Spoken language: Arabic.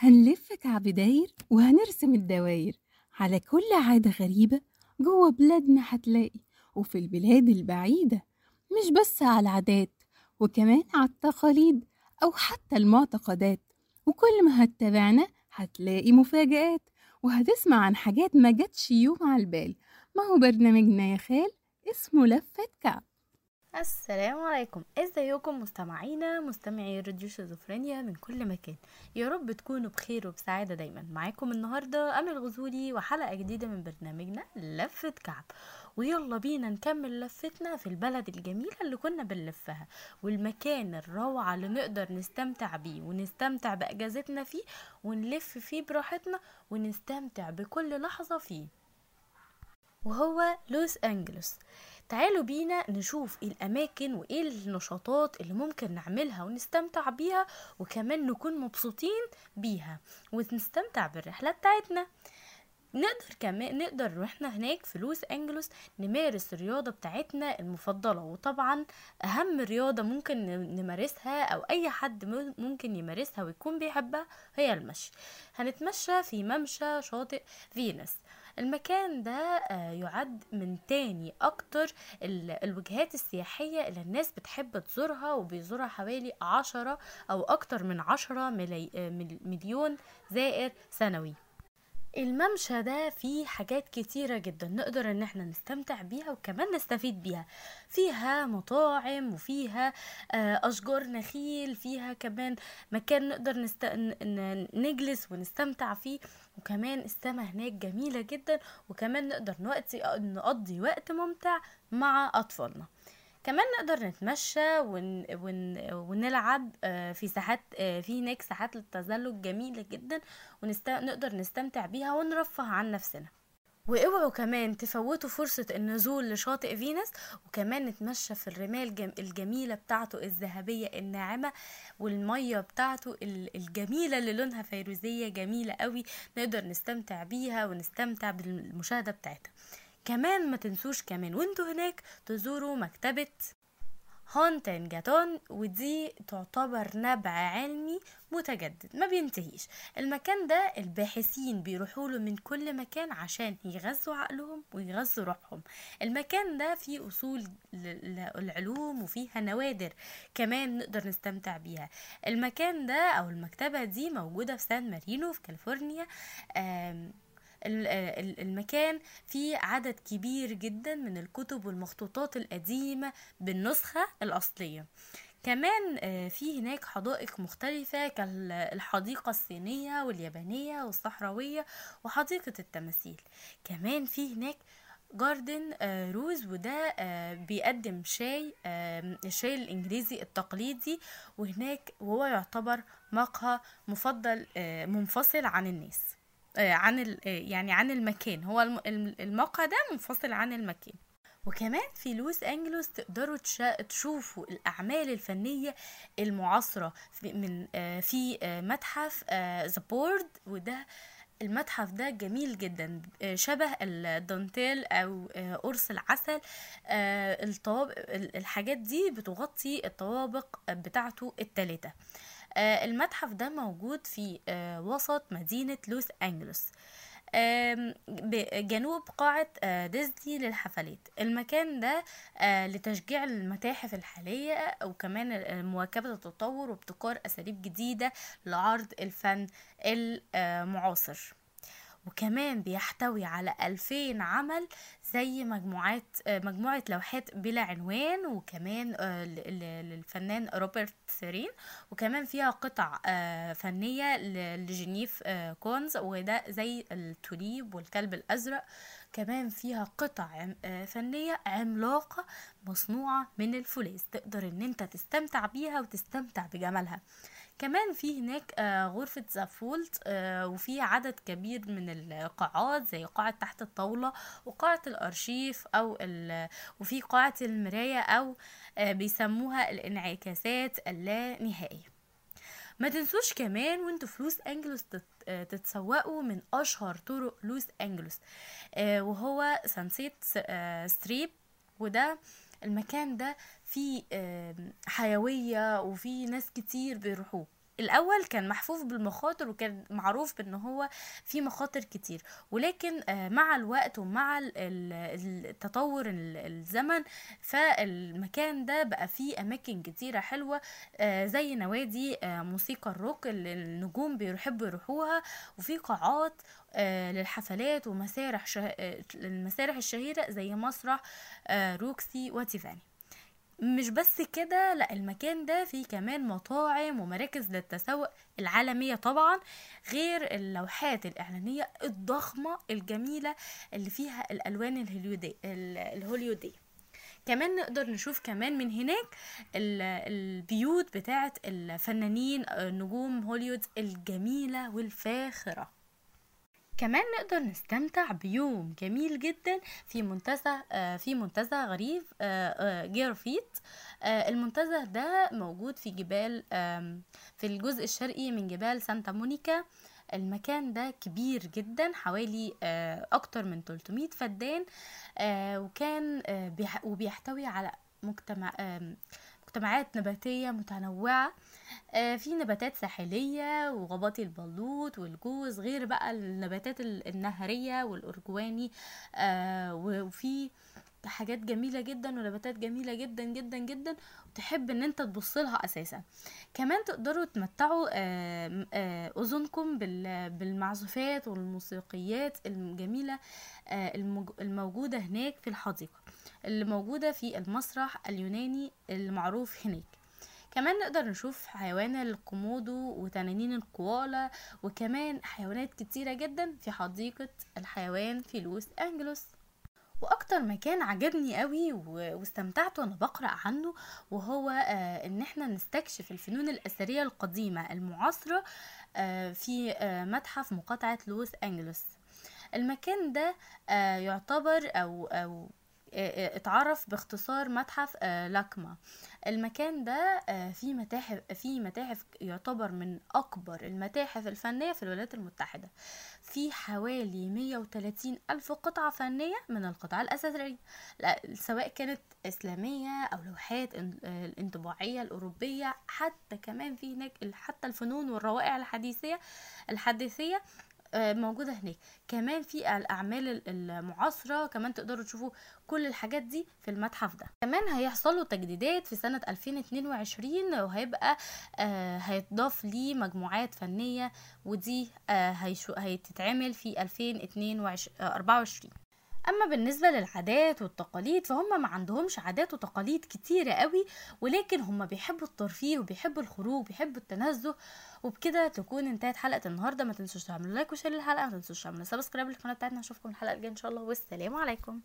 هنلف كعب داير وهنرسم الدواير على كل عادة غريبة جوه بلادنا هتلاقي. وفي البلاد البعيدة مش بس على العادات وكمان على التقاليد أو حتى المعتقدات. وكل ما هتتابعنا هتلاقي مفاجآت. وهتسمع عن حاجات ما جاتش يوم على البال. ما هو برنامجنا يا خال؟ اسمه لفة كعب. السلام عليكم. إزيكم مستمعينا مستمعي راديو شيزوفرينيا من كل مكان. يا رب تكونوا بخير وبسعادة دايما. معاكم النهارده أمل غزولي وحلقة جديدة من برنامجنا لفة كعب. ويلا بينا نكمل لفتنا في البلد الجميلة اللي كنا بنلفها والمكان الروعة اللي نقدر نستمتع بيه ونستمتع بأجازتنا فيه ونلف فيه براحتنا ونستمتع بكل لحظة فيه. وهو لوس أنجلوس. تعالوا بينا نشوف إيه الأماكن وإيه النشاطات اللي ممكن نعملها ونستمتع بيها وكمان نكون مبسوطين بيها ونستمتع بالرحلة بتاعتنا. نقدر كمان نقدر وإحنا هناك في لوس أنجلوس نمارس الرياضة بتاعتنا المفضلة وطبعا أهم رياضة ممكن نمارسها أو أي حد ممكن يمارسها ويكون بيحبها هي المشي. هنتمشى في ممشى شاطئ فينوس المكان ده يعد من تاني أكتر الوجهات السياحية اللي الناس بتحب تزورها وبيزورها حوالي عشرة أو أكتر من عشرة مليون زائر سنوي. الممشى ده فيه حاجات كتيرة جدا نقدر إن إحنا نستمتع بيها وكمان نستفيد بيها. فيها مطاعم وفيها أشجار نخيل فيها كمان مكان نقدر نست... نجلس ونستمتع فيه. وكمان السما هناك جميلة جدا وكمان نقدر نقضي وقت ممتع مع أطفالنا. كمان نقدر نتمشى ون... ون... ونلعب في ساحات في هناك ساحات للتزلج جميلة جدا ونقدر نستمتع بيها ونرفه عن نفسنا. واوعوا كمان تفوتوا فرصة النزول لشاطئ فينوس وكمان نتمشى في الرمال الجميلة بتاعته الذهبية الناعمة والمية بتاعته الجميلة اللي لونها فيروزية جميلة قوي نقدر نستمتع بيها ونستمتع بالمشاهدة بتاعتها. كمان ما تنسوش كمان وانتوا هناك تزوروا مكتبة هونتن جاتون ودي تعتبر نبع علمي متجدد ما بينتهيش. المكان ده الباحثين بيروحوا له من كل مكان عشان يغذوا عقلهم ويغذوا روحهم. المكان ده فيه أصول العلوم وفيها نوادر كمان نقدر نستمتع بيها. المكان ده أو المكتبة دي موجودة في سان مارينو في كاليفورنيا المكان فيه عدد كبير جدا من الكتب والمخطوطات القديمة بالنسخة الأصلية. كمان في هناك حدائق مختلفة كالحديقة الصينية واليابانية والصحراوية وحديقة التماثيل. كمان في هناك جاردن روز وده بيقدم شاي الشاي الإنجليزي التقليدي وهناك وهو يعتبر مقهى مفضل منفصل عن الناس. عن يعني عن المكان. هو الموقع ده منفصل عن المكان. وكمان في لوس أنجلوس تقدروا تشوفوا الأعمال الفنية المعاصرة. من في متحف ذا بورد وده المتحف ده جميل جدا. شبه الدانتيل أو قرص العسل. الطوابق الحاجات دي بتغطي الطوابق بتاعته التلاتة. المتحف ده موجود في وسط مدينة لوس أنجلوس. بجنوب قاعة ديزني للحفلات. المكان ده لتشجيع المتاحف الحالية وكمان مواكبة التطور وابتكار أساليب جديدة لعرض الفن المعاصر. وكمان بيحتوي على ألفين عمل زي مجموعات مجموعة لوحات بلا عنوان وكمان للفنان روبرت سيرين وكمان فيها قطع فنية لجنيف كونز وده زي التوليب والكلب الأزرق. كمان فيها قطع فنية عملاقة مصنوعة من الفولاذ تقدر إن أنت تستمتع بيها وتستمتع بجمالها. كمان في هناك غرفة زافولت وفي عدد كبير من القاعات زي قاعة تحت الطاولة وقاعة الأرشيف أو وفي قاعة المراية أو بيسموها الانعكاسات اللانهائية. ما تنسوش كمان وانتوا في لوس أنجلوس تتسوقوا من أشهر طرق لوس أنجلوس وهو Sunset Strip وده المكان ده فيه حيوية وفيه ناس كتير بيروحوه. الأول كان محفوف بالمخاطر وكان معروف بإن هو في مخاطر كتير ولكن آه، مع الوقت ومع ال- ال- التطور ال- الزمن فالمكان ده بقى فيه أماكن كتيرة حلوة آه، زي نوادي آه، موسيقى الروك اللي النجوم بيحبوا يروحوها وفي قاعات للحفلات ومسارح شه... المسارح الشهيرة زي مسرح روكسي وتيفاني مش بس كده لأ المكان ده فيه كمان مطاعم ومراكز للتسوق العالمية طبعا غير اللوحات الإعلانية الضخمة الجميلة اللي فيها الألوان الهوليودية كمان نقدر نشوف كمان من هناك ال- البيوت بتاعت الفنانين آه، نجوم هوليوود الجميلة والفاخرة. كمان نقدر نستمتع بيوم جميل جدا في منتزه آه، في منتزه غريب آه، آه، جيرفيت المنتزه ده موجود في جبال في الجزء الشرقي من جبال سانتا مونيكا. المكان ده كبير جدا حوالي أكتر من 300 فدان. وكان بيح- وبيحتوي على مجتمع مجتمعات نباتية متنوعة. آه، في نباتات ساحلية وغابات البلوط والجوز غير بقى النباتات ال- النهرية والأرجواني آه، وفي حاجات جميلة جدا ونباتات جميلة جدا جدا جدا وتحب إن أنت تبص لها أساسا. كمان تقدروا تمتعوا آه، آه، أذنكم بال- بالمعزوفات والموسيقيات الجميلة آه، الموج- الموجودة هناك في الحديقة اللي موجودة في المسرح اليوناني المعروف هناك. كمان نقدر نشوف حيوان الكومودو وتنانين الكوالا وكمان حيوانات كتيرة جدا في حديقة الحيوان في لوس أنجلوس. وأكتر مكان عجبني قوي واستمتعت وأنا بقرأ عنه وهو آه، إن إحنا نستكشف الفنون الأثرية القديمة المعاصرة آه، في آه، متحف مقاطعة لوس أنجلوس. المكان ده يعتبر أو أو اتعرف باختصار متحف آه، لاكما. المكان ده آه، فيه متاحف فيه متاحف يعتبر من أكبر المتاحف الفنية في الولايات المتحدة. في حوالي 130 ألف قطعة فنية من القطع الأثرية لا- سواء كانت إسلامية أو لوحات إن- آه، الانطباعية الأوروبية حتى كمان في هناك حتى الفنون والروائع الحديثية الحديثية آه، موجودة هناك. كمان في الأعمال ال- المعاصرة كمان تقدروا تشوفوا كل الحاجات دي في المتحف ده. كمان هيحصلوا تجديدات في سنة 2022 وهيبقى آه، هيتضاف ليه مجموعات فنية ودي آه، هتتعمل في 2024 أما بالنسبة للعادات والتقاليد فهم ما عندهمش عادات وتقاليد كتيرة قوي ولكن هم بيحبوا الترفيه وبيحبوا الخروج وبيحبوا التنزه. وبكده تكون انتهت حلقة النهارده. ما تنسوش تعملوا like و share للحلقة. ما تنسوش تعملوا subscribe للقناة بتاعتنا. نشوفكم الحلقة الجاية إن شاء الله. والسلام عليكم.